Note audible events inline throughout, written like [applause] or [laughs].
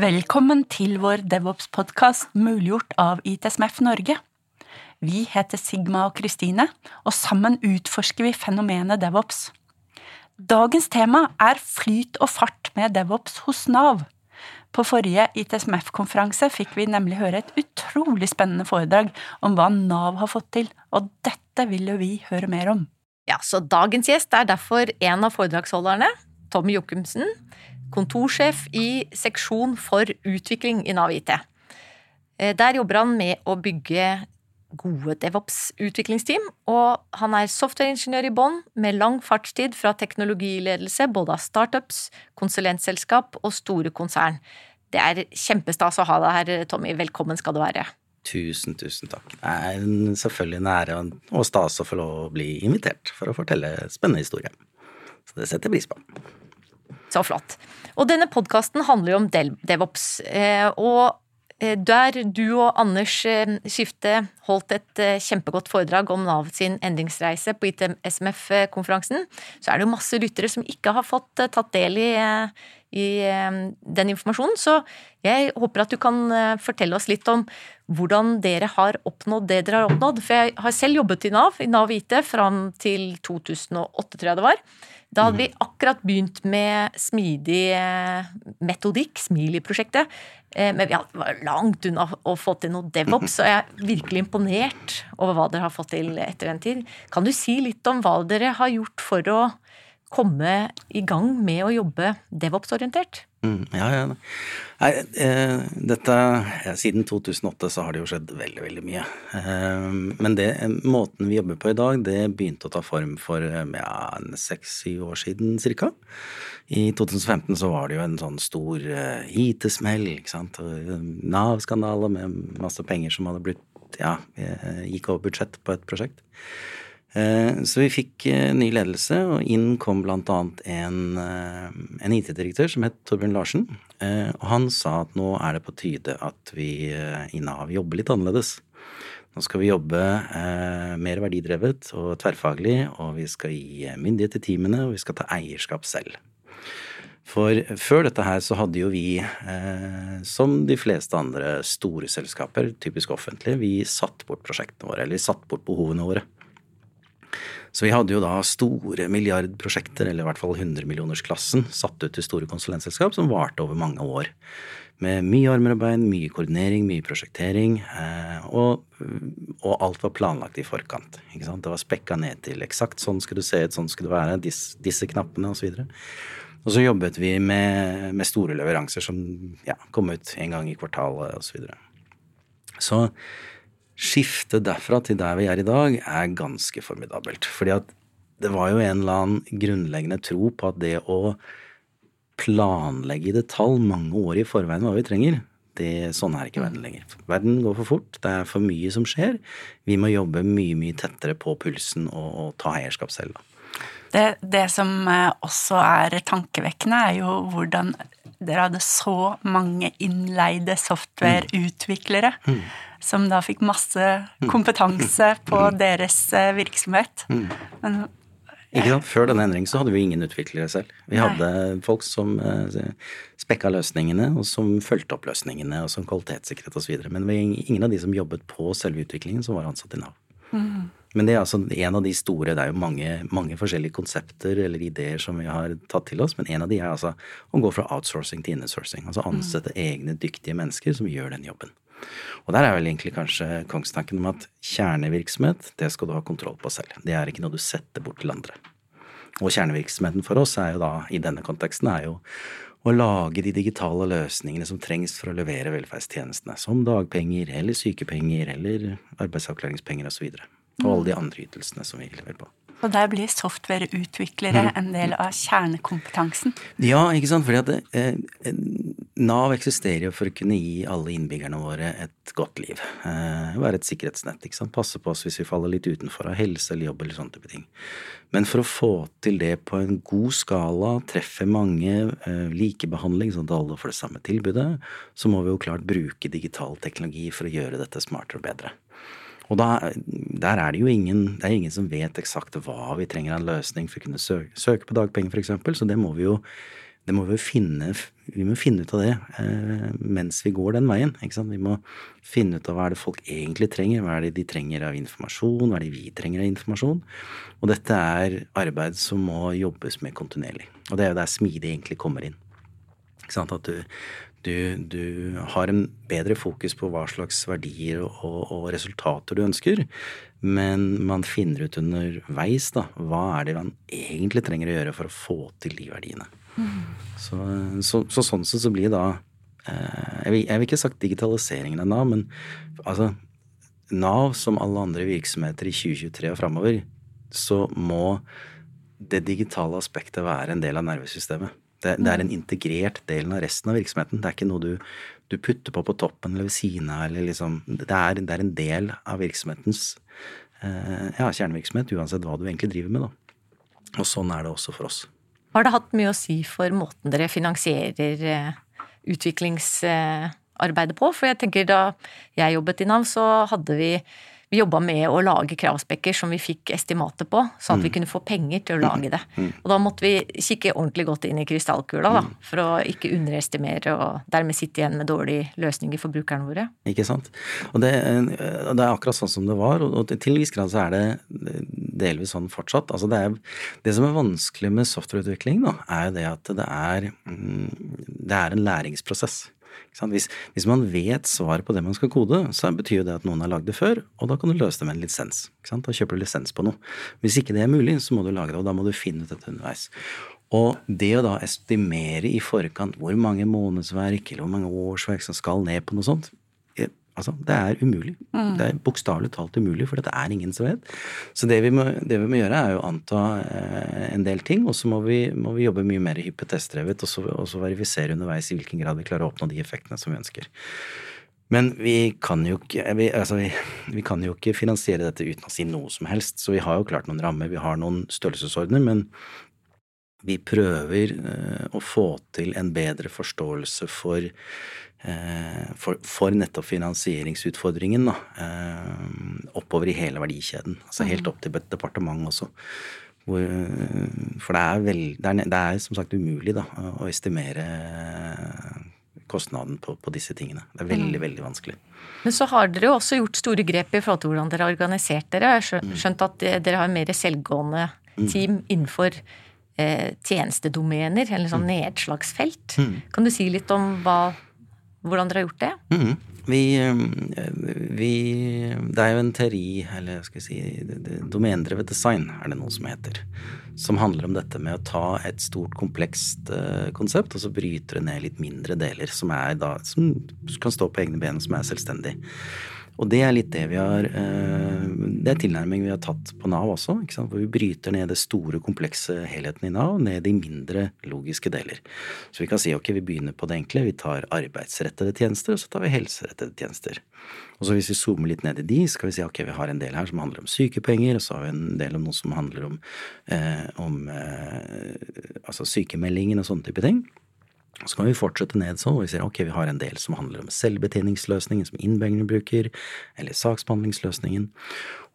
Velkommen til vår DevOps-podkast muliggjort av ITSMF Norge. Vi heter Sigma og Kristine, og sammen utforsker vi fenomenet DevOps. Dagens tema er flyt og fart med DevOps hos Nav. På forrige ITSMF-konferanse fikk vi nemlig høre et utrolig spennende foredrag om hva Nav har fått til, og dette vil jo vi høre mer om. Ja, så dagens gjest er derfor en av foredragsholderne, Tommy Jokumsen, kontorsjef i seksjon for utvikling i Nav IT. Eh, der jobber han med å bygge gode DevOps-utviklingsteam, og han er softwareingeniør i bånn med lang fartstid fra teknologiledelse både av startups, konsulentselskap og store konsern. Det er kjempestas å ha deg her, Tommy. Velkommen skal du være. Tusen, tusen takk. Det er selvfølgelig en ære og stas å få lov å bli invitert for å fortelle spennende historier. Så det setter jeg pris på. Så flott. Og denne podkasten handler jo om DevOps. Eh, og eh, der du og Anders eh, Skifte holdt et kjempegodt foredrag om Nav sin endringsreise på ITSMF-konferansen, så er det jo masse lyttere som ikke har fått tatt del i, i den informasjonen. Så jeg håper at du kan fortelle oss litt om hvordan dere har oppnådd det dere har oppnådd. For jeg har selv jobbet i Nav, i Nav IT, fram til 2008, tror jeg det var. Da hadde vi mm. akkurat begynt med smidig eh, metodikk, Smili-prosjektet. Eh, men vi var langt unna å få til noe DevOps, og jeg er virkelig imponert over hva dere har fått til etter den tid. Kan du si litt om hva dere har gjort for å komme i gang med å jobbe DevOps-orientert? Mm, ja, ja. Nei, eh, dette ja, Siden 2008 så har det jo skjedd veldig, veldig mye. Eh, men det, måten vi jobber på i dag, det begynte å ta form for eh, ja, seks-syv år siden cirka. I 2015 så var det jo en sånn stor IT-smell, Nav-skandale med masse penger som hadde blitt Ja, gikk over budsjett på et prosjekt. Eh, så vi fikk eh, ny ledelse, og inn kom annet en, eh, en IT-direktør som het Torbjørn Larsen. Og han sa at nå er det på tide at vi i Nav jobber litt annerledes. Nå skal vi jobbe mer verdidrevet og tverrfaglig, og vi skal gi myndighet til teamene, og vi skal ta eierskap selv. For før dette her så hadde jo vi, eh, som de fleste andre store selskaper, typisk offentlige, vi satt bort prosjektene våre, eller vi satt bort behovene våre. Så vi hadde jo da store milliardprosjekter, eller i hvert fall 100-millionersklassen, satt ut til store konsulentselskap som varte over mange år. Med mye armarbeid, mye koordinering, mye prosjektering, eh, og, og, alt var planlagt i forkant. Ikke sant? Det var spekka ned til eksakt sånn skulle det se ut, sånn skulle det være, disse, disse knappene osv. Og, og så jobbet vi med, med store leveranser som ja, kom ut en gang i kvartalet osv. Så, videre. så skiftet derfra til der vi er i dag, er ganske formidabelt. Fordi at det var jo en eller annen grunnleggende tro på at det å planlegge i detalj mange år i forveien hva vi trenger, det, sånn er ikke verden lenger. Verden går for fort, det er for mye som skjer. Vi må jobbe mye, mye tettere på pulsen og, og ta eierskap selv. Det, det, som eh, også er tankevekkende, er jo hvordan dere hadde så mange innleide softwareutviklere. Mm. mm som da fikk masse kompetanse på deres eh, virksomhet. Men ikke sant? Før denne endringen så hadde vi ingen utviklere selv. Vi hadde folk som uh, spekka løsningene, og som fulgte opp løsningene, og som kvalitetssikret osv. Men vi, ingen av de som jobbet på selve utviklingen, som var ansatt i Nav. Mm. Men det er altså en av de store Det er jo mange, mange, forskjellige konsepter eller ideer som vi har tatt til oss, men en av de er altså å gå fra outsourcing til innesourcing. Altså ansette mm. egne dyktige mennesker som gjør den jobben. Og der er vel egentlig kanskje kongstanken om at kjernevirksomhet, det skal du ha kontroll på selv. Det er ikke noe du setter bort til andre. Og kjernevirksomheten for oss er jo da, i denne konteksten, er jo å lage de digitale løsningene som trengs for å levere velferdstjenestene, som dagpenger eller sykepenger eller arbeidsavklaringspenger osv. Og, alle de andre ytelsene som vi leverer på. Og der blir softwareutviklere mm. en del av kjernekompetansen? Ja, ikke sant. Fordi at eh, Nav eksisterer jo for å kunne gi alle innbyggerne våre et godt liv. Eh, være et sikkerhetsnett. ikke sant? Passe på oss hvis vi faller litt utenfor av helse eller jobb eller sånne type ting. Men for å få til det på en god skala, treffe mange, eh, likebehandling, sånn at alle får det samme tilbudet, så må vi jo klart bruke digital teknologi for å gjøre dette smartere og bedre. Og da, der er det jo ingen, det er ingen som vet eksakt hva vi trenger av en løsning for å kunne søke, søke på dagpenger, f.eks., så det må vi jo det må vi finne vi må finne ut av det eh, mens vi går den veien. Vi må finne ut av hva er det folk egentlig trenger. Hva er det de trenger av informasjon? Hva er det vi trenger av informasjon? Og dette er arbeid som må jobbes med kontinuerlig. Og det er jo der smidig egentlig kommer inn. Ikke sant? At du, du, du har en bedre fokus på hva slags verdier og, og, resultater du ønsker, men man finner ut underveis da, hva er det man egentlig trenger å gjøre for å få til de verdiene. Så, så, så, sånn sett så blir da eh, jeg, vil, jeg vil ikke sagt digitaliseringen av Nav, men altså Nav, som alle andre virksomheter i 2023 og framover, så må det digitale aspektet være en del av nervesystemet. Det, det, er en integrert del av resten av virksomheten. Det er ikke noe du, du putter på på toppen eller ved siden av. Eller liksom, det, er, det er en del av virksomhetens eh, ja, kjernevirksomhet, uansett hva du egentlig driver med. Da. Og sånn er det også for oss. Har det hatt mye å si for måten dere finansierer eh, utviklingsarbeidet på? For jeg tenker da jeg jobbet i Nav, så hadde vi vi jobba med å lage kravspekker som vi fikk estimater på, sånn at vi mm. kunne få penger til å lage det. Mm. Og da måtte vi kikke ordentlig godt inn i krystallkula, da, mm. for å ikke underestimere og dermed sitte igjen med dårlige løsninger for brukerne våre. Ikke sant. Og det, det, er akkurat sånn som det var, og til en viss grad så er det delvis sånn fortsatt. Altså det, er, det som er vanskelig med softwareutvikling, da, er jo det at det er, det er en læringsprosess. Hvis, hvis, man vet svaret på det man skal kode, så betyr det at noen har lagd det før, og da kan du løse det med en lisens. Da kjøper du lisens på noe. Hvis ikke det er mulig, så må du lage det, og da må du finne ut dette underveis. Og det å da estimere i forkant hvor mange månedsverk eller hvor mange årsverk som skal ned på noe sånt, Altså, det er umulig. Mm. Det er bokstavelig talt umulig, for dette er ingen som vet. Så det vi må, det vi må gjøre, er å anta eh, en del ting, og så må vi, må vi jobbe mye mer hypotestdrevet, og, og så verifisere underveis i hvilken grad vi klarer å oppnå de effektene som vi ønsker. Men vi kan, jo ikke, vi, altså vi, vi kan jo ikke finansiere dette uten å si noe som helst, så vi har jo klart noen rammer, vi har noen størrelsesordener, men vi prøver eh, å få til en bedre forståelse for for, for, nettopp finansieringsutfordringen da, eh, oppover i hele verdikjeden. Altså helt mm. opp til departementet departement også. Hvor, for det er, vel, det, er, det er, som sagt umulig da, å estimere kostnaden på, på, disse tingene. Det er veldig, mm. veldig vanskelig. Men så har dere jo også gjort store grep i forhold til hvordan dere har organisert dere. Jeg har mm. skjønt at dere har mer selvgående team innenfor eh, tjenestedomener, eller sånn nedslagsfelt. Kan du si litt om hva hvordan dere har gjort det? Mm. Vi, eh, vi, Det er jo en teori, eller skal vi si domendrevet design, er det noe som heter. Som handler om dette med å ta et stort, komplekst uh, konsept, og så bryter det ned litt mindre deler som, da, som kan stå på egne ben, og som er selvstendig. Og det er litt det vi har eh, Det er tilnærming vi har tatt på Nav også. Hvor vi bryter ned det store, komplekse helheten i Nav ned i mindre logiske deler. Så vi kan si ok, vi begynner på det enkle. Vi tar arbeidsrettede tjenester, og så tar vi helserettede tjenester. Og så hvis vi zoomer litt ned i de, skal vi si ok, vi har en del her som handler om sykepenger, og så har vi en del om noe som handler om, eh, om eh, altså sykemeldingen og sånne type ting. Så kan vi fortsette ned sånn, og vi ser ok, vi har en del som handler om selvbetjeningsløsningen som innbyggerne bruker, eller saksbehandlingsløsningen.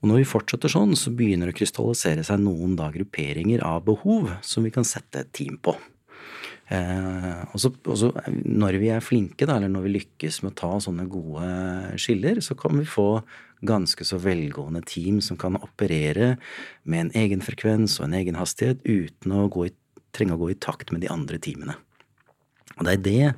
Og når vi fortsetter sånn, så begynner det å krystallisere seg noen da grupperinger av behov som vi kan sette et team på. Eh, og så, når vi er flinke, da, eller når vi lykkes med å ta sånne gode skiller, så kan vi få ganske så velgående team som kan operere med en egen frekvens og en egen hastighet uten å i, trenge å gå i takt med de andre teamene. Og det er det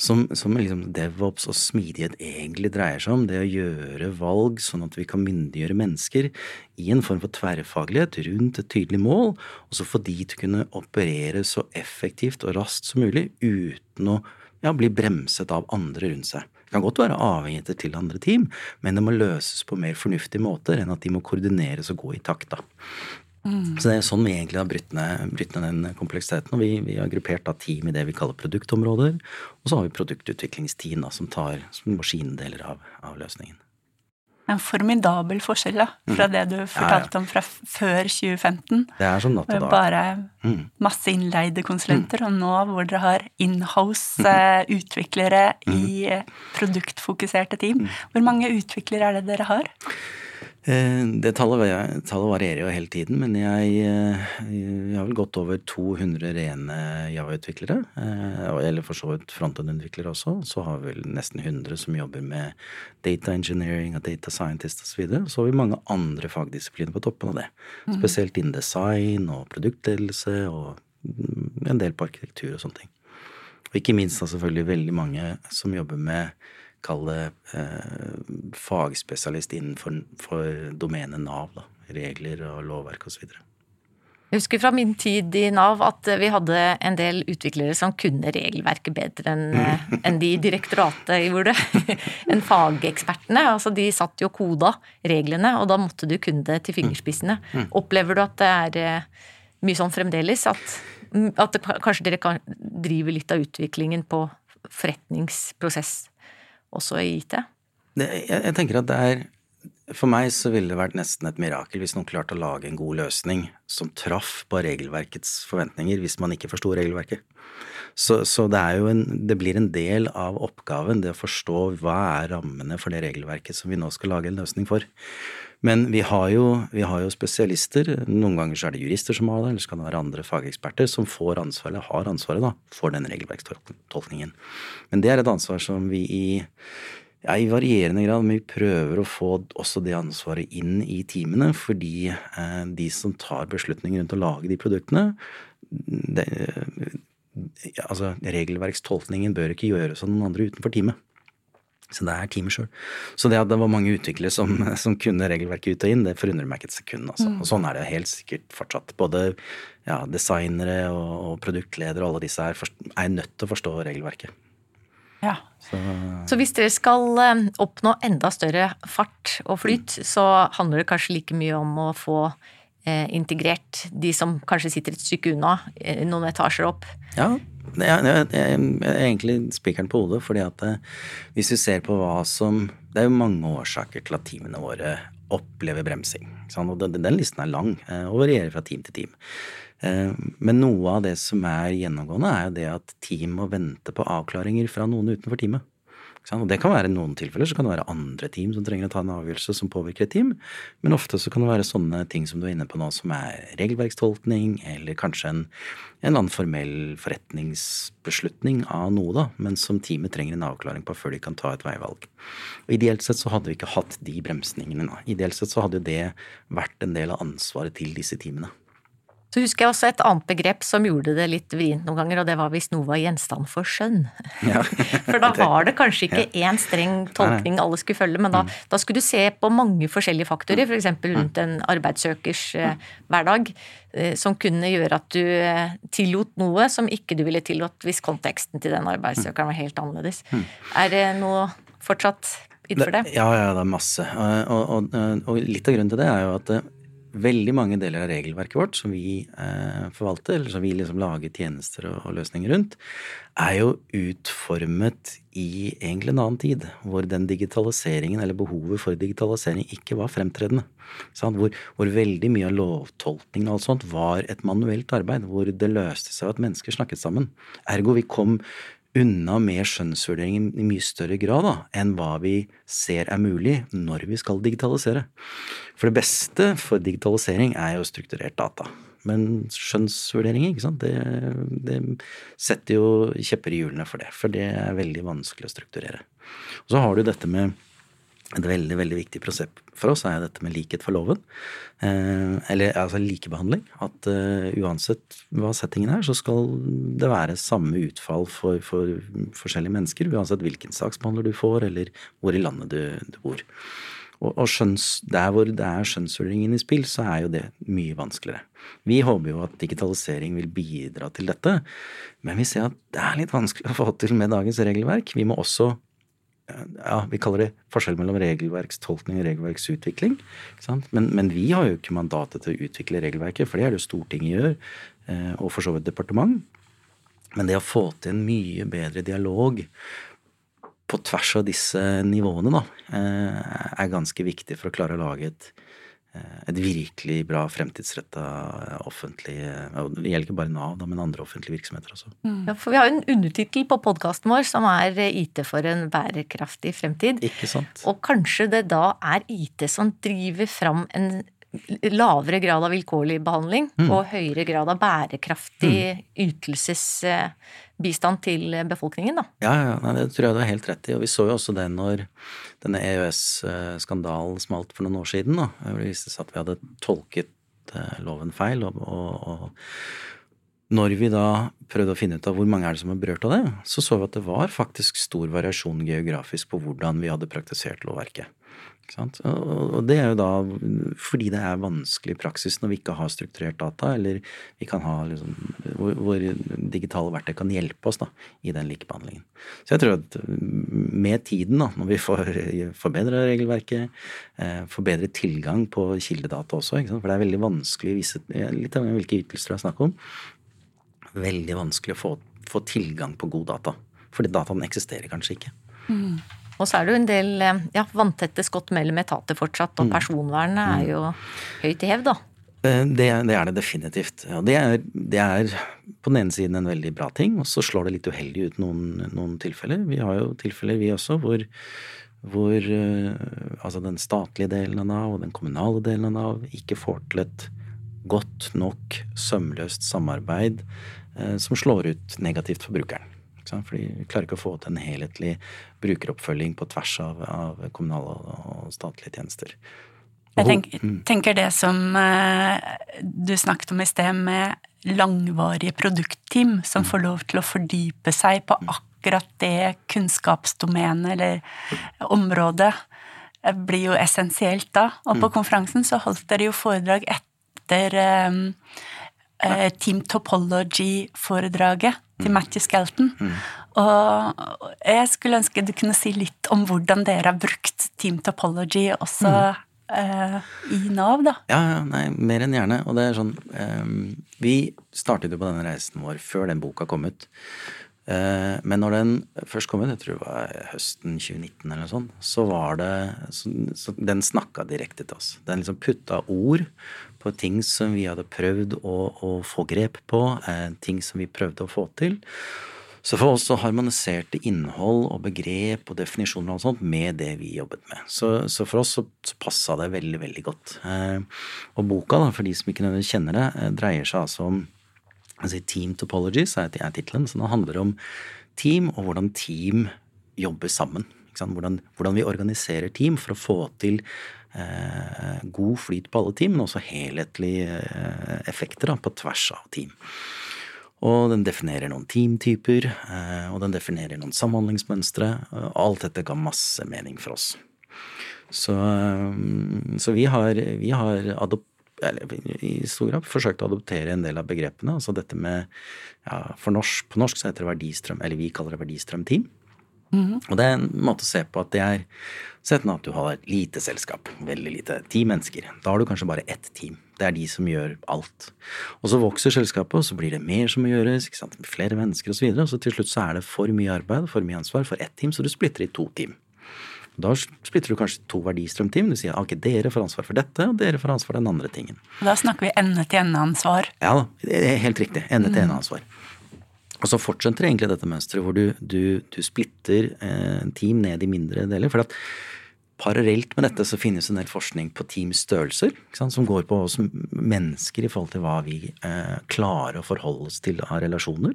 som, som liksom DevOps og smidighet egentlig dreier seg om. Det å gjøre valg sånn at vi kan myndiggjøre mennesker i en form for tverrfaglighet rundt et tydelig mål, og så få de til å kunne operere så effektivt og raskt som mulig uten å ja, bli bremset av andre rundt seg. Det kan godt være avhengigheter til andre team, men det må løses på mer fornuftige måter enn at de må koordineres og gå i takt. da. Mm. Så det er sånn vi egentlig har brutt ned, den kompleksiteten. Og vi, vi, har gruppert da team i det vi kaller produktområder. Og så har vi produktutviklingsteam da, som tar som maskindeler av, av løsningen. En formidabel forskjell da, fra mm. det du fortalte ja, ja. om fra før 2015. Det er sånn natt og dag. Bare mm. masse innleide konsulenter, mm. og nå hvor dere har inhouse mm. Eh, i mm. produktfokuserte team. Hvor mange utviklere er det dere har? Eh, det tallet, tallet, varierer jo hele tiden, men jeg, eh, jeg har vel gått over 200 rene Java-utviklere. Eh, eller for så vidt frontend-utviklere også. Så har vi vel nesten 100 som jobber med data engineering og data scientist osv. Så, videre. så har vi mange andre fagdisipliner på toppen av det. Mm. Spesielt innen design og produktledelse og mm, en del på arkitektur og sånne ting. Og ikke minst da selvfølgelig veldig mange som jobber med kall det eh, fagspesialist innenfor domenet Nav. Da. Regler og lovverk osv. Jeg husker fra min tid i Nav at vi hadde en del utviklere som kunne regelverket bedre enn en de i direktoratet gjorde. [laughs] enn fagekspertene. Altså de satt jo koda reglene, og da måtte du kunne det til fingerspissene. Mm. Mm. Opplever du at det er eh, mye sånn fremdeles? At, at det, kanskje dere kan drive litt av utviklingen på forretningsprosess også i IT? jeg, jeg tenker at det er for meg så ville det vært nesten et mirakel hvis noen klarte å lage en god løsning som traff på regelverkets forventninger, hvis man ikke forsto regelverket. Så, så, det en Det blir en del av oppgaven, det å forstå hva er rammene for det regelverket som vi nå skal lage en løsning for. Men vi har, jo, vi har jo spesialister. Noen ganger så er det jurister som har det, eller så kan det være andre fageksperter som får ansvar, eller har ansvaret da, for den regelverkstolkningen. Men det er et ansvar som vi i, ja, i varierende grad men vi prøver å få også det ansvaret inn i teamene, fordi eh, de som tar beslutninger rundt å lage de produktene det, altså Regelverkstolkningen bør ikke gjøres av noen andre utenfor teamet. Så det er teamet sjøl. Så det at det var mange utviklere som, [laughs] som, kunne regelverket ut og inn, det forundrer meg ikke et sekund. Altså. Mm. Og sånn er det helt sikkert fortsatt. Både ja, designere og, og produktledere og alle disse her er nødt til å forstå regelverket. Ja. Så, så, hvis dere skal eh, oppnå enda større fart og flyt, mm. så handler det kanskje like mye om å få integrert de som kanskje sitter et stykke unna, eh, noen etasjer opp? Ja, det er, jeg er, egentlig spikeren på hodet, fordi at eh, hvis vi ser på hva som Det er jo mange årsaker til at teamene våre opplever bremsing. Og den, den listen er lang eh, og varierer fra team til team. Eh, men noe av det som er gjennomgående, er jo det at team må vente på avklaringer fra noen utenfor teamet. Og det kan være noen tilfeller så kan det være andre team som trenger å ta en avgjørelse som påvirker et team, men ofte så kan det være sånne ting som du er inne på nå, som er regelverkstolkning, eller kanskje en, en annen formell forretningsbeslutning av noe, da, men som teamet trenger en avklaring på før de kan ta et veivalg. Og Ideelt sett så hadde vi ikke hatt de bremsningene. Da. Ideelt sett så hadde jo det vært en del av ansvaret til disse teamene. Så husker jeg også et annet begrep som gjorde det litt vrient noen ganger, og det var hvis noe var gjenstand for skjønn. Ja. [laughs] for da var det kanskje ikke én streng tolkning alle skulle følge, men da, mm. da skulle du se på mange forskjellige faktorer, f.eks. For mm. rundt en arbeidssøkers eh, hverdag, eh, som kunne gjøre at du eh, tillot noe som ikke du ville tillått hvis konteksten til den arbeidssøkeren var helt annerledes. Mm. Er det noe fortsatt innenfor det? Ja, ja, det er masse. Og, og, og, litt av grunnen til det er jo at veldig mange deler av regelverket vårt som vi eh, forvalter, eller som vi liksom lager tjenester og, og, løsninger rundt, er jo utformet i egentlig en annen tid, hvor den digitaliseringen, eller behovet for digitalisering, ikke var fremtredende. Hvor, hvor, veldig mye av lovtolkningen og alt sånt var et manuelt arbeid, hvor det løste seg at mennesker snakket sammen. Ergo vi kom unna med skjønnsvurderingen i mye større grad da, enn hva vi ser er mulig når vi skal digitalisere. For det beste for digitalisering er jo strukturert data. Men skjønnsvurderinger, ikke sant, det, det setter jo kjepper i hjulene for det. For det er veldig vanskelig å strukturere. Og så har du dette med et veldig veldig viktig prosess for oss er dette med likhet for loven. Eh, eller altså likebehandling. At uh, uansett hva settingen er, så skal det være samme utfall for, for forskjellige mennesker. Uansett hvilken saksbehandler du får, eller hvor i landet du, du bor. Og, og skjønns, der hvor det er skjønnsvurderingen i spill, så er jo det mye vanskeligere. Vi håper jo at digitalisering vil bidra til dette, men vi ser at det er litt vanskelig å få til med dagens regelverk. Vi må også ja, Vi kaller det forskjell mellom regelverkstolkning og regelverksutvikling. Men, men, vi har jo ikke mandatet til å utvikle regelverket, for det er det jo Stortinget gjør, eh, og for så vidt departement. Men det å få til en mye bedre dialog på tvers av disse nivåene, da, eh, er ganske viktig for å klare å lage et, et virkelig bra fremtidsretta offentlig Det gjelder ikke bare Nav, da, men andre offentlige virksomheter også. Ja, for vi har jo en undertittel på podkasten vår som er IT for en bærekraftig fremtid. Ikke sant? Og kanskje det da er IT som driver fram en lavere grad av vilkårlig behandling Mm. og høyere grad av bærekraftig ytelsesbistand til befolkningen, da. Ja, ja, det tror jeg du har helt rett i. Og vi så jo også det når denne EØS-skandalen smalt for noen år siden. da, Det viste seg at vi hadde tolket eh, loven feil. Og, og, og når vi da prøvde å finne ut av hvor mange er det som er berørt av det, så så vi at det var faktisk stor variasjon geografisk på hvordan vi hadde praktisert lovverket. Og, det er jo da fordi det er vanskelig i praksis når vi ikke har strukturert data, eller vi kan ha liksom, hvor, hvor digitale verktøy kan hjelpe oss da, i den likebehandlingen. Så jeg tror at med tiden, da, når vi får forbedra regelverket, eh, bedre tilgang på kildedata også, for det er veldig vanskelig å vise litt av hvilke ytelser det er snakk om, veldig vanskelig å få, få tilgang på god data. Fordi dataen eksisterer kanskje ikke. Og så er det jo en del eh, ja, vanntette skott mellom etater fortsatt, Mm. og personvernet er jo høyt i hev, da. Eh, Det, det er det definitivt. Det er, det er på den ene siden en veldig bra ting, og så slår det litt uheldig ut noen, noen tilfeller. Vi har jo tilfeller, vi også, hvor, hvor eh, altså den statlige delen av Nav og den kommunale delen av Nav ikke får til et godt nok sømløst samarbeid eh, som slår ut negativt for brukeren. Fordi vi klarer ikke å få til en helhetlig brukeroppfølging på tvers av, av kommunale og statlige tjenester. Jeg tenk, tenker det som eh, du snakket om i sted, med langvarige produktteam som får lov til å fordype seg på akkurat det kunnskapsdomenet eller området, eh, blir jo essensielt da. Og på konferansen så holdt dere jo foredrag etter eh, eh, Team Topology-foredraget til Matthew Skelton. Og jeg skulle ønske du kunne si litt om hvordan dere har brukt Team Topology også eh, i Nav, da. Ja, ja, nei, mer enn gjerne. Og det er sånn eh, Vi startet jo på denne reisen vår før den boka kom ut. Eh, men når den først kom ut, jeg tror det var høsten 2019 eller noe sånt, så var det så, så Den snakka direkte til oss. Den liksom putta ord på ting som vi hadde prøvd å, å få grep på, eh, ting som vi prøvde å få til. Så for oss så harmoniserte innhold og begrep og definisjoner og sånt med det vi jobbet med. Så, så for oss så, så passa det veldig, veldig godt. Eh, og boka, da, for de som ikke nødvendigvis kjenner det, eh, dreier seg altså om altså Team Topologies er, er tittelen. Så den handler om team og hvordan team jobber sammen. Hvordan, hvordan vi organiserer team for å få til god flyt på alle team, men også helhetlige eh, effekter da, på tvers av team. Og den definerer noen teamtyper, eh, og den definerer noen samhandlingsmønstre. og Alt dette ga masse mening for oss. Så, eh, så vi har, vi har adop eller i stor grad forsøkt å adoptere en del av begrepene. Altså dette med ja, norsk, På norsk så heter det verdistrøm, eller vi kaller det verdistrømteam. Og det er en måte å se på at det er Sett nå at du har et lite selskap, veldig lite, ti mennesker. Da har du kanskje bare ett team. Det er de som gjør alt. Og så vokser selskapet, og så blir det mer som må gjøres, ikke sant? flere mennesker osv. Og, så og så til slutt så er det for mye arbeid, for mye ansvar for ett team, så du splitter i to team. Da splitter du kanskje to verdistrømteam. Du sier ok, dere får ansvar for dette, og dere får ansvar for den andre tingen. Da snakker vi ende-til-ende-ansvar. Ja da, det helt riktig. Ende-til-ende-ansvar. Og så fortsetter egentlig dette mønsteret hvor du, du, du splitter eh, team ned i mindre deler. For at parallelt med dette så finnes en del forskning på teamstørrelser, som går på oss mennesker i forhold til hva vi eh, klarer å forholde oss til av relasjoner.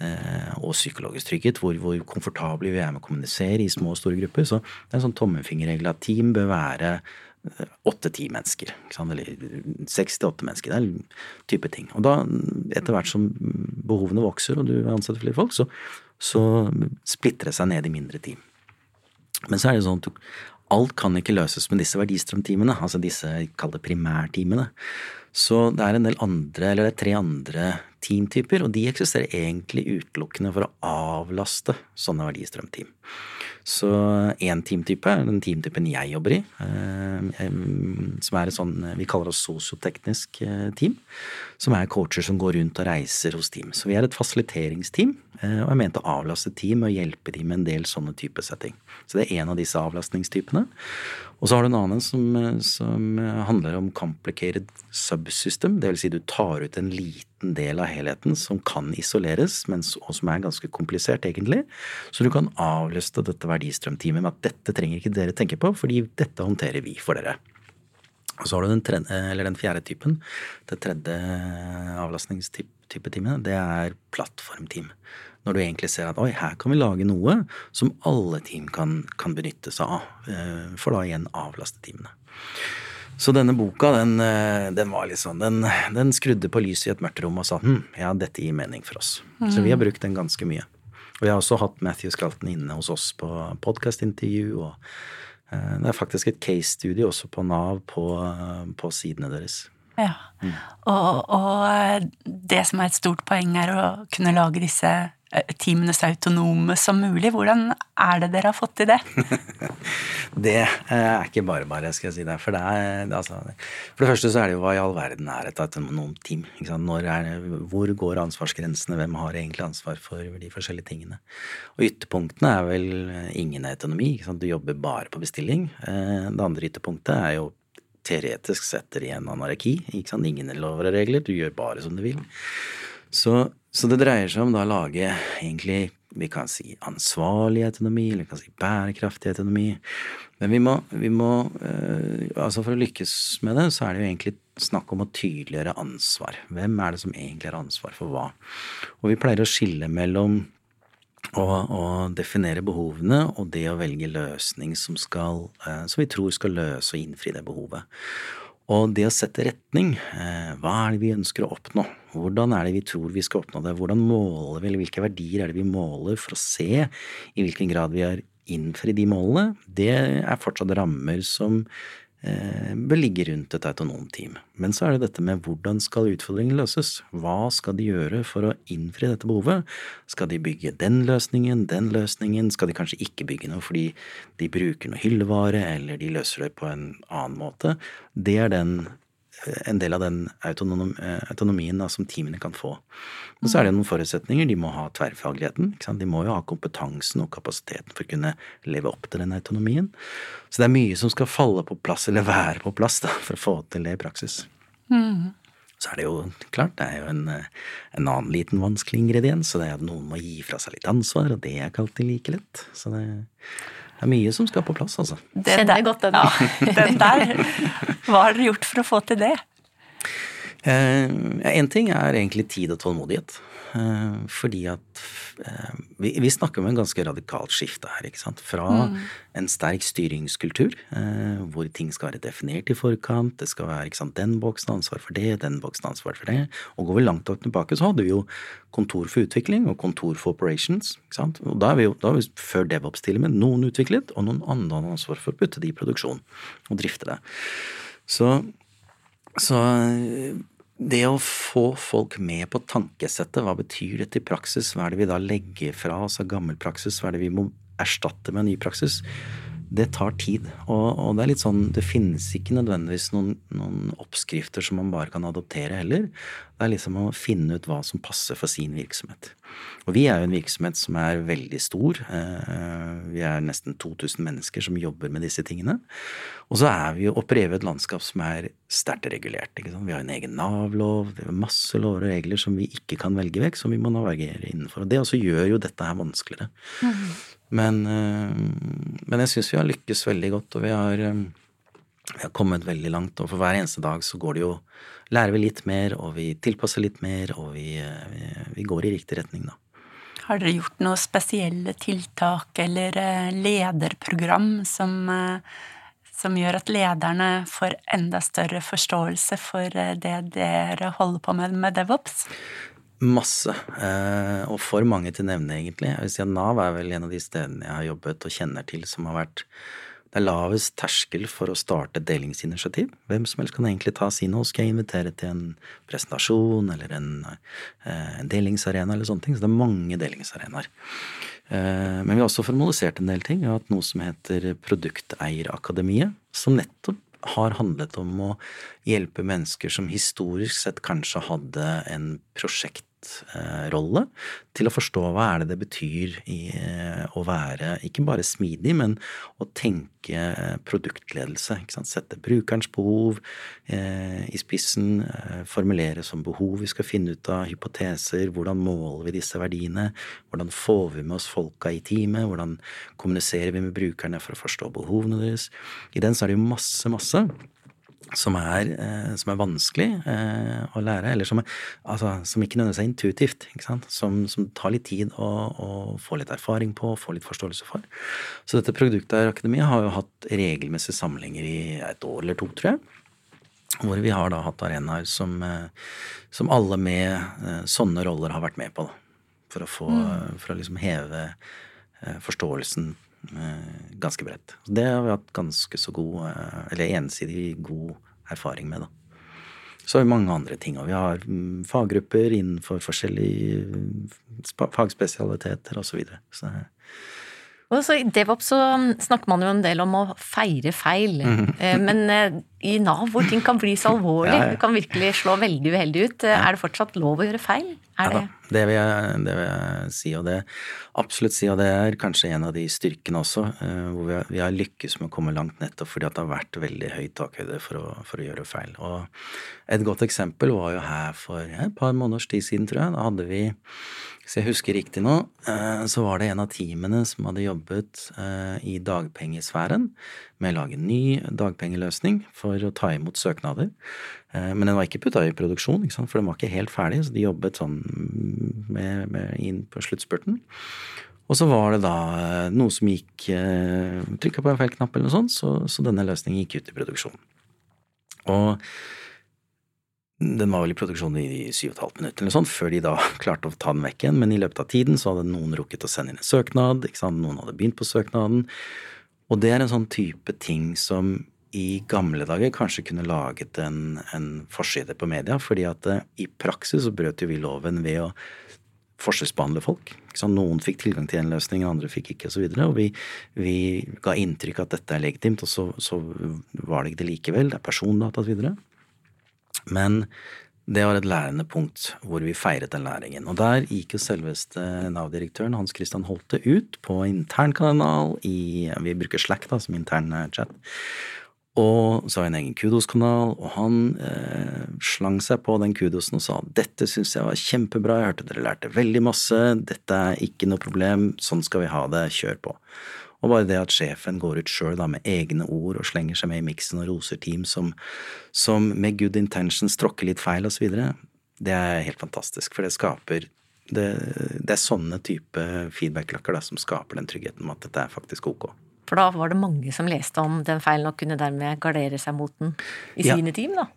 Eh, og psykologisk trygghet, hvor, hvor komfortable vi er med å kommunisere i små og store grupper. Så det er en sånn tommefingerregel at team bør være åtte-ti mennesker. Eller seks til åtte mennesker. Det er en type ting. Og da, etter hvert som behovene vokser, og du ansetter flere folk, så, så splitter det seg ned i mindre team. Men så er det sånn at alt kan ikke løses med disse verdistrømteamene, altså disse kall det primærteamene. Så det er en del andre, eller det er tre andre teamtyper, og de eksisterer egentlig utelukkende for å avlaste sånne verdistrømteam. Så én teamtype er den teamtypen jeg jobber i, eh, som er et sånn vi kaller oss sosioteknisk team. Som er coacher som går rundt og reiser hos team. Så vi er et fasiliteringsteam, Og jeg mente å avlaste team og hjelpe dem med en del sånne type setting. Så det er en av disse avlastningstypene. Og så har du en annen som, som handler om complicated subsystem. Det vil si du tar ut en liten del av helheten som kan isoleres, men, og som er ganske komplisert, egentlig. Så du kan avlaste dette verdistrømteamet med at dette trenger ikke dere tenke på, fordi dette håndterer vi for dere. Og så har du den, tredje, eller den fjerde typen. Det tredje avlastningstype teamet, det er plattformteam. Når du egentlig ser at oi, her kan vi lage noe som alle team kan, kan benytte seg av. Eh, for da igjen avlaste teamene. Så denne boka, den, eh, den var litt sånn den, den, skrudde på lyset i et mørkt rom og sa hm, ja, dette gir mening for oss. Mm. Så vi har brukt den ganske mye. Og jeg har også hatt Matthew Skalten inne hos oss på podkastintervju. og det er faktisk et case-studie også på Nav på, på sidene deres. Ja. Mm. Og, og, det som er et stort poeng, er å kunne lage disse Eh, teamene så autonome som mulig. Hvordan er det dere har fått til det? [laughs] det er ikke bare bare, skal jeg si det. For altså, for det første så er det jo hva i all verden er et autonomt team? Er, hvor går ansvarsgrensene? Hvem har egentlig ansvar for de forskjellige tingene? Og ytterpunktene er vel ingen autonomi. Du jobber bare på bestilling. Eh, det andre ytterpunktet er jo teoretisk sett i en anarki. Ingen lover og regler. Du gjør bare som du vil. Så så det dreier seg om da å lage egentlig vi kan si ansvarlig autonomi, eller vi kan si bærekraftig autonomi. Men vi må, vi må øh, altså For å lykkes med det, så er det jo egentlig snakk om å tydeliggjøre ansvar. Hvem er det som egentlig har ansvar for hva? Og vi pleier å skille mellom å, å definere behovene og det å velge løsning som, skal, øh, som vi tror skal løse og innfri det behovet. Og det å sette retning, eh, hva er det vi ønsker å oppnå? Hvordan er det vi tror vi skal oppnå det? Hvordan måler vi, eller hvilke verdier er det vi måler for å se i hvilken grad vi har innfridd de målene? Det er fortsatt rammer som bør ligge rundt et autonomt team. Men så er det dette med hvordan skal utfordringen løses? Hva skal de gjøre for å innfri dette behovet? Skal de bygge den løsningen, den løsningen? Skal de kanskje ikke bygge noe fordi de bruker noe hyllevare, eller de løser det på en annen måte? Det er den en del av den eh, autonomien da, som teamene kan få. Og så er det noen forutsetninger. De må ha tverrfagligheten. De må jo ha kompetansen og kapasiteten for å kunne leve opp til den autonomien. Så det er mye som skal falle på plass, eller være på plass, da, for å få til det i praksis. Mm. Så er det jo klart, det er jo en, eh, en, annen liten vanskelig ingrediens, så det er at noen må gi fra seg litt ansvar, og det er ikke alltid like lett. Så det det er mye som skal på plass, altså. Den Kjenner godt den. Ja, den der. Hva har dere gjort for å få til det? Én eh, ting er egentlig tid og tålmodighet. Eh, fordi at eh, vi, vi, snakker om en ganske radikalt skifte her. ikke sant? Fra mm. en sterk styringskultur, eh, hvor ting skal være definert i forkant. Det skal være ikke sant, den boksen ansvar for det, den boksen ansvar for det. Og går vi langt nok tilbake, så hadde vi jo kontor for utvikling og kontor for operations. ikke sant? Og da er vi jo, da er vi før DevOps til og med noen utviklet, og noen andre har ansvar for å putte det i produksjon og drifte det. Så, så det å få folk med på tankesettet, hva betyr dette i praksis, hva er det vi da legger fra oss av gammel praksis, hva er det vi må erstatte med en ny praksis, det tar tid. Og, og, det er litt sånn, det finnes ikke nødvendigvis noen, noen, oppskrifter som man bare kan adoptere heller. Det er liksom å finne ut hva som passer for sin virksomhet. Og vi er jo en virksomhet som er veldig stor. Eh, vi er nesten 2000 mennesker som jobber med disse tingene. Og så er vi jo opererer i et landskap som er sterkt regulert. Vi har en egen Nav-lov, det er masse lover og regler som vi ikke kan velge vekk, som vi må navigere innenfor. Og det også gjør jo dette her vanskeligere. Mm. Men, eh, men jeg syns vi har lykkes veldig godt, og vi har, eh, vi har, kommet veldig langt. Og for hver eneste dag så går det jo Lærer vi litt mer, og vi tilpasser litt mer, og vi, eh, vi, vi går i riktig retning, da. Har dere gjort noen spesielle tiltak eller lederprogram som, som gjør at lederne får enda større forståelse for det dere holder på med med DevOps? Masse. Eh, og for mange til nevne, egentlig. Jeg vil si at Nav er vel en av de stedene jeg har jobbet og kjenner til som har vært det er lavest terskel for å starte delingsinitiativ. Hvem som helst kan egentlig ta sin og skal jeg invitere til en presentasjon eller en, eh, en delingsarena eller sånne ting. Så det er mange delingsarenaer. Eh, men vi har også formalisert en del ting. Vi har hatt noe som heter Produkteierakademiet, som nettopp har handlet om å hjelpe mennesker som historisk sett kanskje hadde en prosjekt produsentrolle til å forstå hva er det det betyr i eh, å være ikke bare smidig, men å tenke produktledelse. Ikke sant? Sette brukerens behov eh, i spissen, eh, formulere som behov vi skal finne ut av, hypoteser, hvordan måler vi disse verdiene, hvordan får vi med oss folka i teamet, hvordan kommuniserer vi med brukerne for å forstå behovene deres. I den så er det jo masse, masse som er, eh, som er vanskelig eh, å lære, eller som, altså, som ikke nødvendigvis er intuitivt. Som, som, tar litt tid å, å, få litt erfaring på, få litt forståelse for. Så dette Produkteierakademiet har jo hatt regelmessige samlinger i et år eller to, tror jeg. Hvor vi har da hatt arenaer som, eh, som alle med sånne roller har vært med på. Da, for å, få, mm. for å liksom heve forståelsen ganske bredt. Det har vi hatt ganske så god, eh, eller ensidig god erfaring med, da. Så har vi mange andre ting, og vi har mm, faggrupper innenfor forskjellige mm, fagspesialiteter osv. Så, videre. så og så I DevOps så snakker man jo en del om å feire feil, mm -hmm. men i Nav hvor ting kan bli så alvorlig, [laughs] ja, ja. det kan virkelig slå veldig uheldig ut, ja. er det fortsatt lov å gjøre feil? Er ja, det det vil, jeg, det vil, jeg, si, og det absolutt si, og det er kanskje en av de styrkene også, hvor vi har, vi har lykkes med å komme langt nettopp fordi at det har vært veldig høy takhøyde for, for, å gjøre feil. Og et godt eksempel var jo her for et par måneders tid siden, tror jeg. Da hadde vi hvis jeg husker riktig nå, eh, så var det en av teamene som hadde jobbet eh, i dagpengesfæren med å lage en ny dagpengeløsning for å ta imot søknader. Eh, men den var ikke putta i produksjon, for den var ikke helt ferdig, så de jobbet sånn med, med inn på sluttspurten. Og så var det da noe som gikk Trykka på en feil knapp eller noe sånt, så, så denne løsningen gikk ut i produksjon. Og den var vel i produksjon i syv og et halvt minutt eller sånn, før de da [laughs] klarte å ta den vekk igjen. Men i løpet av tiden så hadde noen rukket å sende inn en søknad, noen hadde begynt på søknaden. Og det er en sånn type ting som i gamle dager kanskje kunne laget en, en forside på media, fordi at uh, i praksis så brøt jo vi loven ved å forskjellsbehandle folk. Noen fikk tilgang til en løsning, andre fikk ikke, osv. Og, så og vi, vi, ga inntrykk at dette er legitimt, og så, så var det ikke det likevel. Det er persondata osv. Men det var et lærende punkt hvor vi feiret den læringen. Og der gikk jo selveste Nav-direktøren Hans Christian Holte ut på internkanal i Vi bruker Slack da som intern eh, chat. Og så har jeg en egen kudos-kanal, og han eh, slang seg på den kudosen og sa dette syns jeg var kjempebra, jeg hørte dere lærte veldig masse, dette er ikke noe problem, sånn skal vi ha det, kjør på. Og bare det at sjefen går ut sjøl med egne ord og slenger seg med i miksen og roser team som, som med good intentions tråkker litt feil osv., det er helt fantastisk. For det skaper det, det er sånne type feedback-lakker som skaper den tryggheten med at dette er faktisk ok. For da var det mange som leste om den feilen og kunne dermed gardere seg mot den i ja. sine team, da?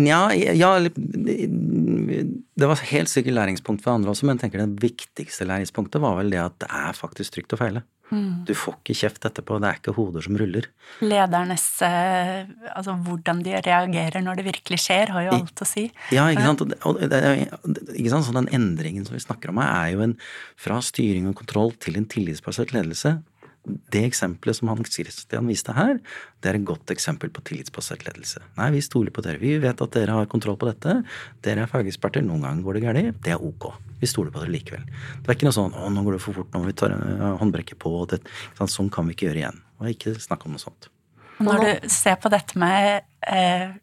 Nja, ja, ja, det var helt sikkert læringspunkt for andre også, men jeg tenker det viktigste læringspunktet var vel det at det er faktisk trygt å feile. Mm. Du får ikke kjeft etterpå, det er ikke hoder som ruller. Ledernes eh, Altså hvordan de reagerer når det virkelig skjer, har jo alt å si. Ja, ikke sant. Og det, ikke sant? Så den endringen som vi snakker om her, er jo en fra styring og kontroll til en tillitsbasert ledelse det eksempelet som Hans Christian viste her, det er et godt eksempel på tillitsbasert ledelse. Nei, vi stoler på dere. Vi vet at dere har kontroll på dette. Dere er fageksperter. Noen ganger går det galt. Det er ok. Vi stoler på dere likevel. Det er ikke noe sånn 'Å, nå går det for fort. Nå må vi ta håndbrekket på.' Det, sånn kan vi ikke gjøre igjen. Og ikke snakk om noe sånt. Når du ser på dette med eh,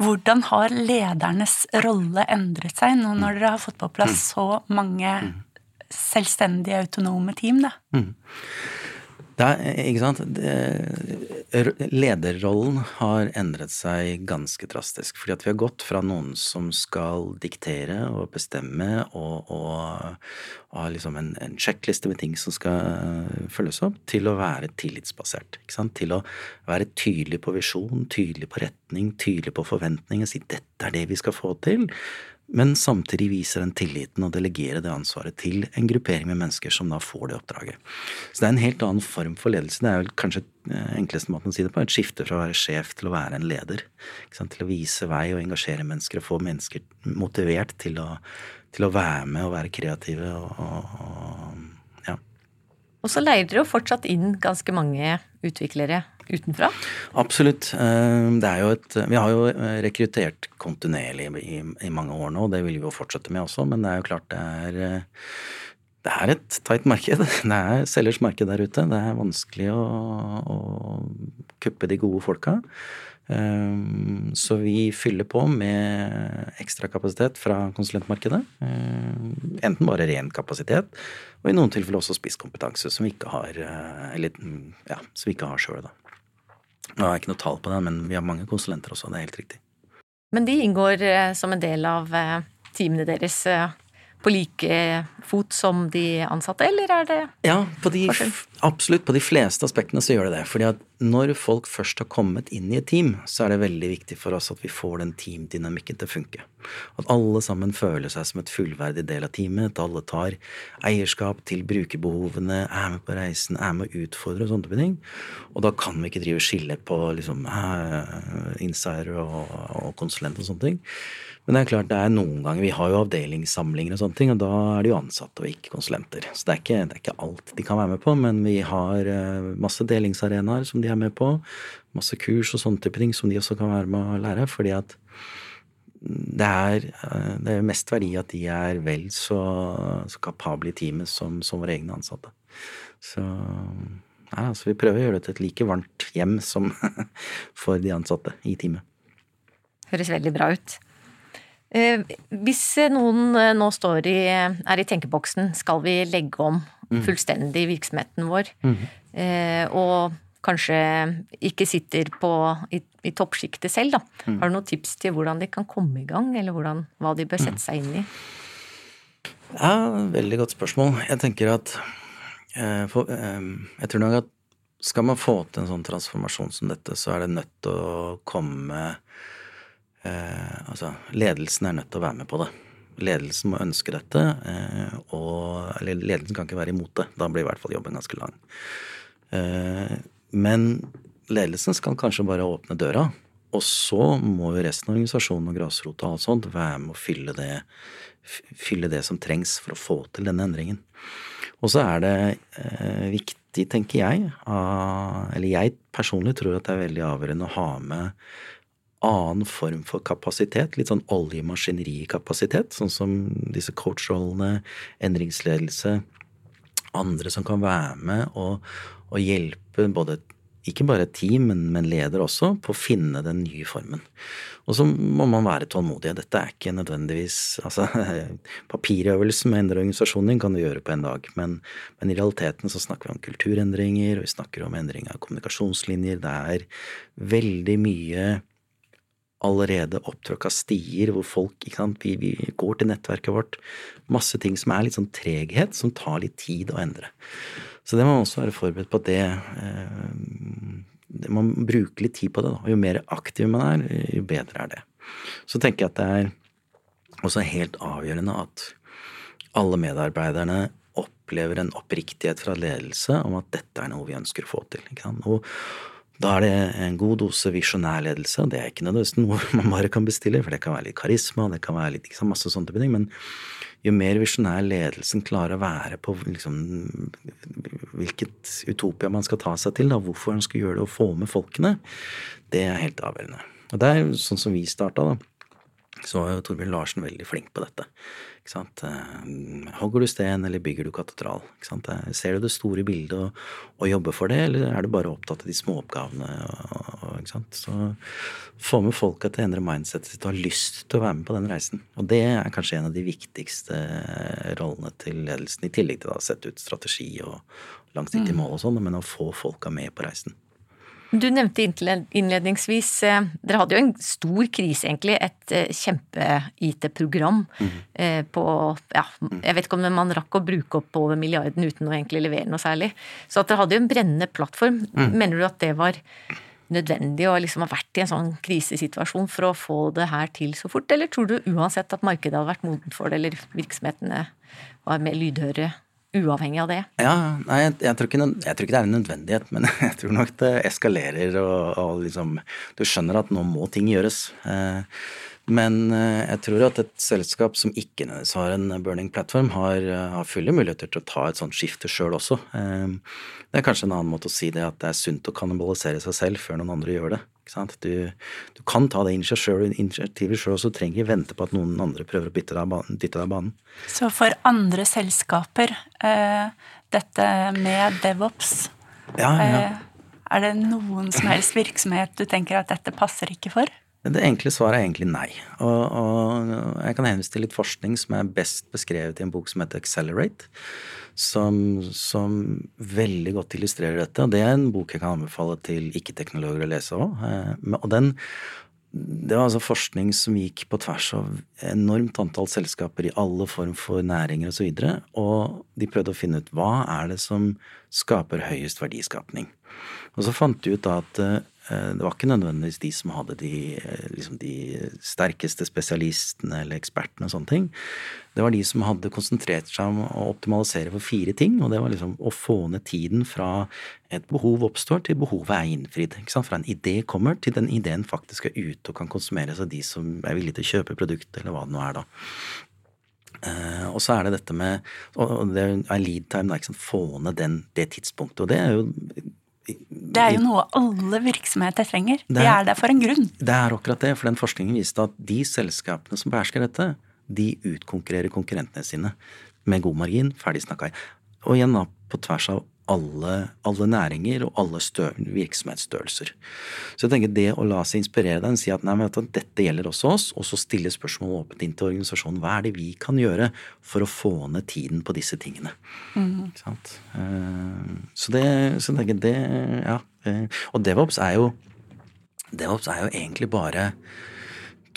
hvordan har ledernes rolle endret seg nå når dere har fått på plass mm. så mange mm. selvstendige, autonome team? da? Mm. Det er, ikke sant? lederrollen har endret seg ganske drastisk. Fordi at vi har gått fra noen som skal diktere og bestemme og, og, og ha liksom en, en, sjekkliste med ting som skal følges opp, til å være tillitsbasert. Ikke sant? Til å være tydelig på visjon, tydelig på retning, tydelig på forventninger, si dette er det vi skal få til men samtidig viser den tilliten og delegerer det ansvaret til en gruppering med mennesker som da får det oppdraget. Så det er en helt annen form for ledelse. Det er vel kanskje eh, enkleste måten å si det på, et skifte fra å være sjef til å være en leder. Til å vise vei og engasjere mennesker og få mennesker motivert til å, til å være med og være kreative og, og ja. Og så leier dere jo fortsatt inn ganske mange utviklere utenfra? Absolutt. Jo et Vi har jo rekruttert kontinuerlig i, i mange år nå, og det vil vi jo fortsette med også, men det er jo klart det er det er et tight marked. [laughs] Det er selgers marked der ute. Det er vanskelig å, å kuppe de gode folka. Ehm, så vi fyller på med ekstra kapasitet fra konsulentmarkedet. Ehm, enten bare ren kapasitet, og i noen tilfeller også spisskompetanse, som vi ikke har eh, eller, ja, som vi ikke har sjøl. Nå har jeg ikke noe tall på det, men vi har mange konsulenter også, det er helt riktig. Men de inngår eh, som en del av eh, teamene deres på like fot som de ansatte, eller er det Ja, på de, absolutt. På de fleste aspektene så gjør det det. fordi at når folk først har kommet inn i et team, så er det veldig viktig for oss at vi får den teamdynamikken til å funke. At alle sammen føler seg som et fullverdig del av teamet. At alle tar eierskap til brukerbehovene, er med på reisen, er med å utfordre og sånne ting. Og da kan vi ikke drive skille på liksom insider og, og konsulent og sånne ting. Men det er klart det er noen ganger Vi har jo avdelingssamlinger og sånne ting, og da er det jo ansatte og ikke konsulenter. Så det er ikke, det er ikke alt de kan være med på, men vi har eh, masse delingsarenaer som de er med på. Masse kurs og sånne type ting som de også kan være med å lære. fordi at det er, eh, det er mest verdi at de er vel så, så kapable i teamet som, som våre egne ansatte. Så ja, altså vi prøver å gjøre det til et like varmt hjem som [laughs] for de ansatte i teamet. Høres veldig bra ut. Eh, hvis noen eh, nå står i, er i tenkeboksen, skal vi legge om mhm. fullstendig virksomheten vår, mm. og kanskje ikke sitter på, i, i toppsjiktet selv, da. Mm. Har du noen tips til hvordan de kan komme i gang, eller hvordan, hva de bør sette seg inn i? Ja, veldig godt spørsmål. Jeg tenker at for, Jeg tror nok at skal man få til en sånn transformasjon som dette, så er det nødt til å komme eh, Altså, ledelsen er nødt til å være med på det. Ledelsen må ønske dette, eh, og Eller ledelsen kan ikke være imot det. Da blir i hvert fall jobben ganske lang. Eh, men ledelsen skal kanskje bare åpne døra. Og så må jo resten av organisasjonen og grasrota og alt sånt være med å fylle det, fylle det som trengs for å få til denne endringen. Og så er det eh, viktig, tenker jeg, av, eller jeg personlig tror at det er veldig avgjørende å ha med annen form for kapasitet, litt sånn oljemaskineri-kapasitet, sånn som disse coach-rollene, endringsledelse, andre som kan være med og, og hjelpe både ikke bare team, men, men, leder også, på å finne den nye formen. Og så må man være tålmodig. Dette er ikke nødvendigvis altså, [laughs] Papirøvelsen med å endre organisasjonen kan du gjøre på en dag, men, men, i realiteten så snakker vi om kulturendringer, og vi snakker om endring av kommunikasjonslinjer. Det er veldig mye allerede opptråkka stier hvor folk ikke sant, vi, vi, går til nettverket vårt. Masse ting som er litt sånn treghet, som tar litt tid å endre. Så det må man også være forberedt på at det eh, Man bruker litt tid på det. Da. Jo mer aktiv man er, jo bedre er det. Så tenker jeg at det er også helt avgjørende at alle medarbeiderne opplever en oppriktighet fra ledelse om at dette er noe vi ønsker å få til. Og da er det en god dose visjonær ledelse. Det er ikke nødvendigvis noe [laughs] man bare kan bestille, for det kan være litt karisma, det kan være litt, liksom, masse sånne ting. Men jo mer visjonær ledelsen klarer å være på liksom, hvilket utopia man skal ta seg til, da, hvorfor man skal gjøre det og få med folkene, det er helt avgjørende. Og det er sånn som vi starta, da. Så var jo Torbjørn Larsen veldig flink på dette. Ikke sant? Eh, hogger du sten, eller bygger du katedral? Ikke sant? Eh, ser du det store bildet og, og, jobber for det, eller er du bare opptatt av de småoppgavene? Ikke sant? Så få med folka til å endre mindsetet sitt og ha lyst til å være med på den reisen. Og det er kanskje en av de viktigste rollene til ledelsen, i tillegg til å sette ut strategi og langsiktige mm. mål og sånn, men å få folka med på reisen. Du nevnte innledningsvis eh, Dere hadde jo en stor krise, egentlig. Et eh, kjempe-IT-program mm. på Ja, jeg vet ikke om man rakk å bruke opp over milliarden uten å egentlig levere noe særlig. Så at dere hadde jo en brennende plattform. Mm. Mener du at det var nødvendig å liksom ha vært i en sånn krisesituasjon for å få det her til så fort, eller tror du uansett at markedet hadde vært modent for det, eller virksomhetene var mer lydhøre uavhengig av det? Ja, nei, jeg, jeg, tror ikke, jeg, tror ikke, det er en nødvendighet, men [laughs] jeg tror nok det eskalerer og, og liksom Du skjønner at nå må ting gjøres. Eh, Men eh, jeg tror at et selskap som ikke nødvendigvis har en burning platform, har, eh, har fulle muligheter til å ta et sånt skifte sjøl også. Det er kanskje en annen måte å si det, at det er sunt å kannibalisere seg selv før noen andre gjør det. Du, du, kan ta det initiativet sjøl, og så trenger ikke vente på at noen andre prøver å dytte deg av banen. Så for andre selskaper, dette med DevOps ja, ja. Er det noen som helst virksomhet du tenker at dette passer ikke for? Det enkle svaret er egentlig nei. Og, og, jeg kan henvise til litt forskning som er best beskrevet i en bok som heter Accelerate, som, som veldig godt illustrerer dette. Og det er en bok jeg kan anbefale til ikke-teknologer å lese òg. Eh, og det var altså forskning som gikk på tvers av enormt antall selskaper i alle form for næringer osv. Og, så og de prøvde å finne ut hva er det som skaper høyest verdiskapning. Og så fant de ut da at Eh, det var ikke nødvendigvis de som hadde de, eh, liksom de, sterkeste spesialistene eller ekspertene og sånne ting. Det var de som hadde konsentrert seg om å optimalisere for fire ting, og det var liksom å få ned tiden fra et behov oppstår til behovet er innfridd. Fra en idé kommer til den ideen faktisk er ute og kan konsumeres av de som er villige til å kjøpe produktet, eller hva det nå er, da. Uh, og så er det dette med og det er lead time, er få ned den, det tidspunktet. Og det er jo det er jo noe alle virksomheter trenger. De er der for en grunn. Det er akkurat det, for den forskningen viste at de selskapene som behersker dette, de utkonkurrerer konkurrentene sine med god margin. Ferdig snakka. Og igjen da, på tvers av alle, alle næringer og alle virksomhetsstørrelser. Så jeg tenker det å la seg inspirere deg, si at nei, at dette gjelder også oss, og så stille spørsmål åpent inn til organisasjonen. Hva er det vi kan gjøre for å få ned tiden på disse tingene? Mm. Eh, så det, så jeg tenker det, ja. Og DevOps er jo DevOps er jo egentlig bare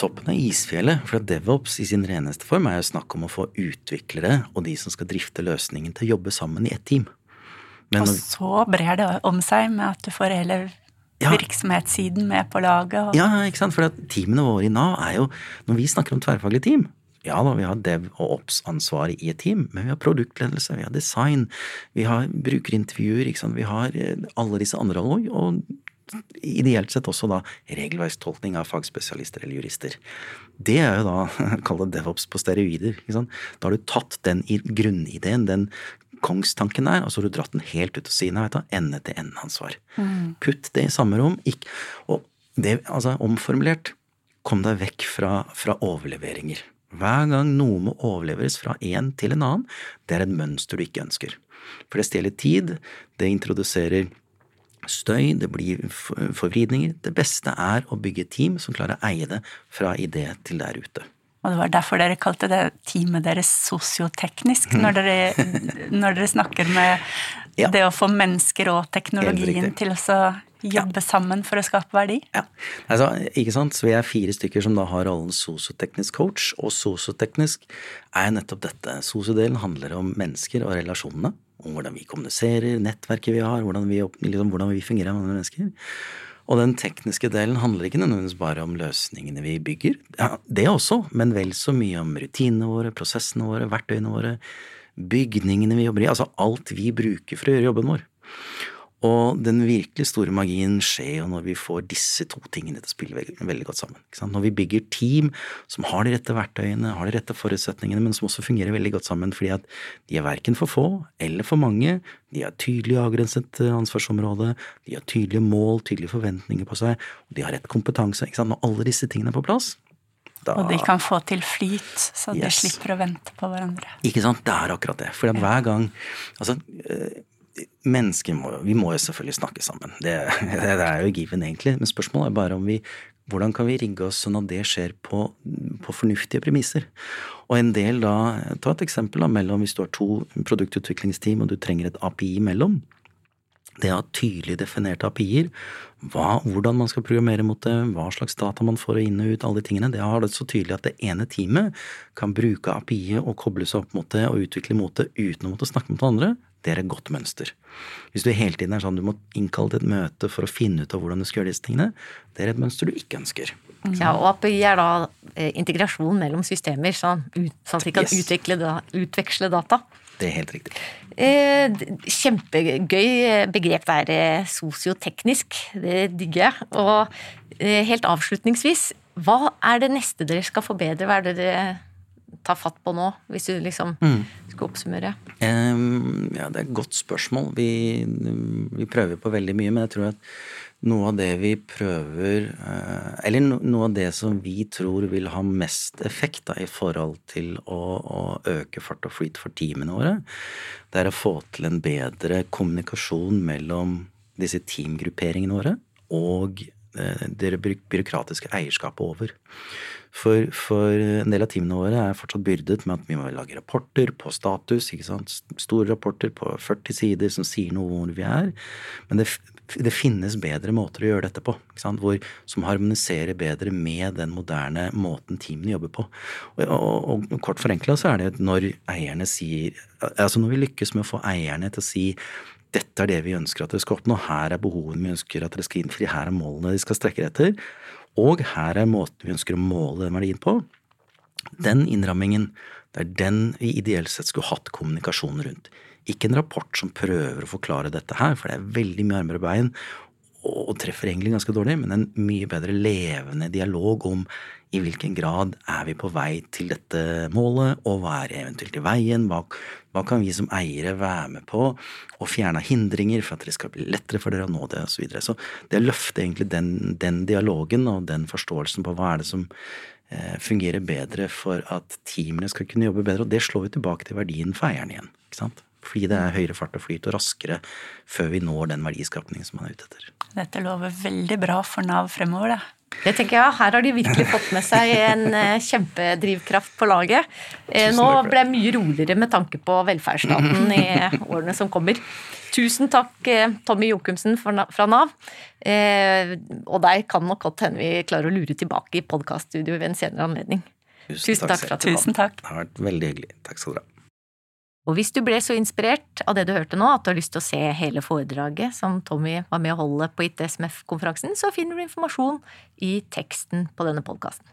toppen av isfjellet. For DevOps i sin reneste form er jo snakk om å få utviklere og de som skal drifte løsningen, til å jobbe sammen i ett team. Men, og så brer det om seg med at du får hele ja, virksomhetssiden med på laget. Og... Ja, ikke sant. For teamene våre i Nav er jo Når vi snakker om tverrfaglig team, ja da, vi har dev- og ops-ansvaret i et team, men vi har produktledelse, vi har design, vi har brukerintervjuer, ikke sant? vi har eh, alle disse andre og, og ideelt sett også da regelverkstolkning av fagspesialister eller jurister. Det er jo da, [laughs] kall det DevOps på steroider. ikke sant? Da har du tatt den grunnideen, den kongstanken der, og så har du dratt den helt ut til siden av ende-til-ende-ansvar. Mm. Putt det i samme rom. Ikke, og det, altså omformulert, kom deg vekk fra, fra overleveringer. Hver gang noe må overleveres fra en til en annen, det er et mønster du ikke ønsker. For det stjeler tid, det introduserer støy, det blir forvridninger. Det beste er å bygge team som klarer å eie det fra idé til der ute. Og det var derfor dere kalte det teamet deres sosioteknisk, mm. når, dere, når dere snakker med [laughs] ja. det å få mennesker og teknologien til å jobbe ja. sammen for å skape verdi? Ja, altså, ikke sant. Så vi er fire stykker som da har rollen sosioteknisk coach, og sosioteknisk er nettopp dette. Sosiodelen handler om mennesker og relasjonene. Om hvordan vi kommuniserer, nettverket vi har, hvordan vi, liksom, hvordan vi fungerer med andre mennesker. Og den tekniske delen handler ikke nødvendigvis bare om løsningene vi bygger. Ja, det også, men vel så mye om rutinene våre, prosessene våre, verktøyene våre, bygningene vi jobber i, altså alt vi bruker for å gjøre jobben vår. Og den virkelig store magien skjer jo når vi får disse to tingene til å spille veldig, veldig godt sammen. Når vi bygger team som har de rette verktøyene, har de rette forutsetningene, men som også fungerer veldig godt sammen fordi at de er verken for få eller for mange, de har tydelig avgrenset eh, ansvarsområde, de har tydelige mål, tydelige forventninger på seg, og de har rett kompetanse. Når alle disse tingene er på plass, da, og de kan få til flyt, så de slipper å vente på hverandre. Ikke sant. Det er akkurat det. For hver gang Altså, eh, mennesker må Vi må jo selvfølgelig snakke sammen. [laughs] Det, det, er jo given, egentlig. Men spørsmålet er bare om vi hvordan kan vi rigge oss sånn at det skjer på, på fornuftige premisser? Og en del da, Ta et eksempel da, mellom hvis du har to produktutviklingsteam og du trenger et API imellom. Det å ha tydelig definerte API-er, hvordan man skal programmere mot det, hva slags data man får inn og ut, alle de tingene, det har det så tydelig at det ene teamet kan bruke API-et og koble seg opp mot det og utvikle mot det uten å måtte snakke med det andre. Det er et godt mønster. Hvis du hele tiden er sånn du må innkalle til et møte for å finne ut av hvordan du skal gjøre disse tingene, det er et mønster du ikke ønsker. Ja, og API er da eh, integrasjon mellom systemer, sånn, sånn at de kan yes. utvikle, utveksle data. Det er helt riktig. Eh, kjempegøy begrep der, sosioteknisk. Det digger jeg. Og eh, helt avslutningsvis, Hva er det neste dere skal forbedre? Hva er det dere tar fatt på nå, hvis du liksom skal oppsummere? Um, ja, det er et godt spørsmål. Vi, vi, prøver på veldig mye, men jeg tror at noe av det vi prøver uh, Eller no, noe av det som vi tror vil ha mest effekt da, i forhold til å, å, øke fart og flyt for teamene våre, det er å få til en bedre kommunikasjon mellom disse teamgrupperingene våre og det byråkratiske eierskapet over. For, for, en del av teamene våre er fortsatt byrdet med at vi må lage rapporter på status. Store rapporter på 40 sider som sier noe om hvor vi er. Men det, det finnes bedre måter å gjøre dette på, hvor, som harmoniserer bedre med den moderne måten teamene jobber på. Og, og, og kort forenkla så er det når eierne sier Altså når vi lykkes med å få eierne til å si dette er det vi ønsker at dere skal oppnå, her er behovene vi ønsker at dere skal innfri, her er målene de skal strekke etter, og her er måten vi ønsker å måle den verdien på. Den innrammingen, det er den vi ideelt sett skulle hatt kommunikasjon rundt. Ikke en rapport som prøver å forklare dette her, for det er veldig mye armer og bein, og treffer egentlig ganske dårlig, men en mye bedre levende dialog om i hvilken grad er vi på vei til dette målet, og hva er eventuelt i veien, hva, hva kan vi som eiere være med på å fjerne hindringer for at det skal bli lettere for dere å nå det, osv. Så, videre. så det å løfte egentlig den, den, dialogen og den forståelsen på hva er det som eh, fungerer bedre for at teamene skal kunne jobbe bedre, og det slår vi tilbake til verdien for eieren igjen. ikke sant? Fordi det er høyere fart og flyt og raskere før vi når den verdiskapningen som man er ute etter. Dette lover veldig bra for Nav fremover, det. Det tenker jeg, Her har de virkelig fått med seg en eh, kjempedrivkraft på laget. Eh, nå ble jeg mye roligere med tanke på velferdsstaten i årene som kommer. Tusen takk, eh, Tommy Jokumsen fra Nav. Og deg kan nok godt hende vi klarer å lure tilbake i podkaststudioet ved en senere anledning. Tusen takk, for at du kom. Tusen takk. Det har vært veldig hyggelig. Takk skal du ha. Og hvis du ble så inspirert av det du hørte nå, at du har lyst til å se hele foredraget som Tommy var med å holde på ITSMF-konferansen, så finner du informasjon i teksten på denne podkasten.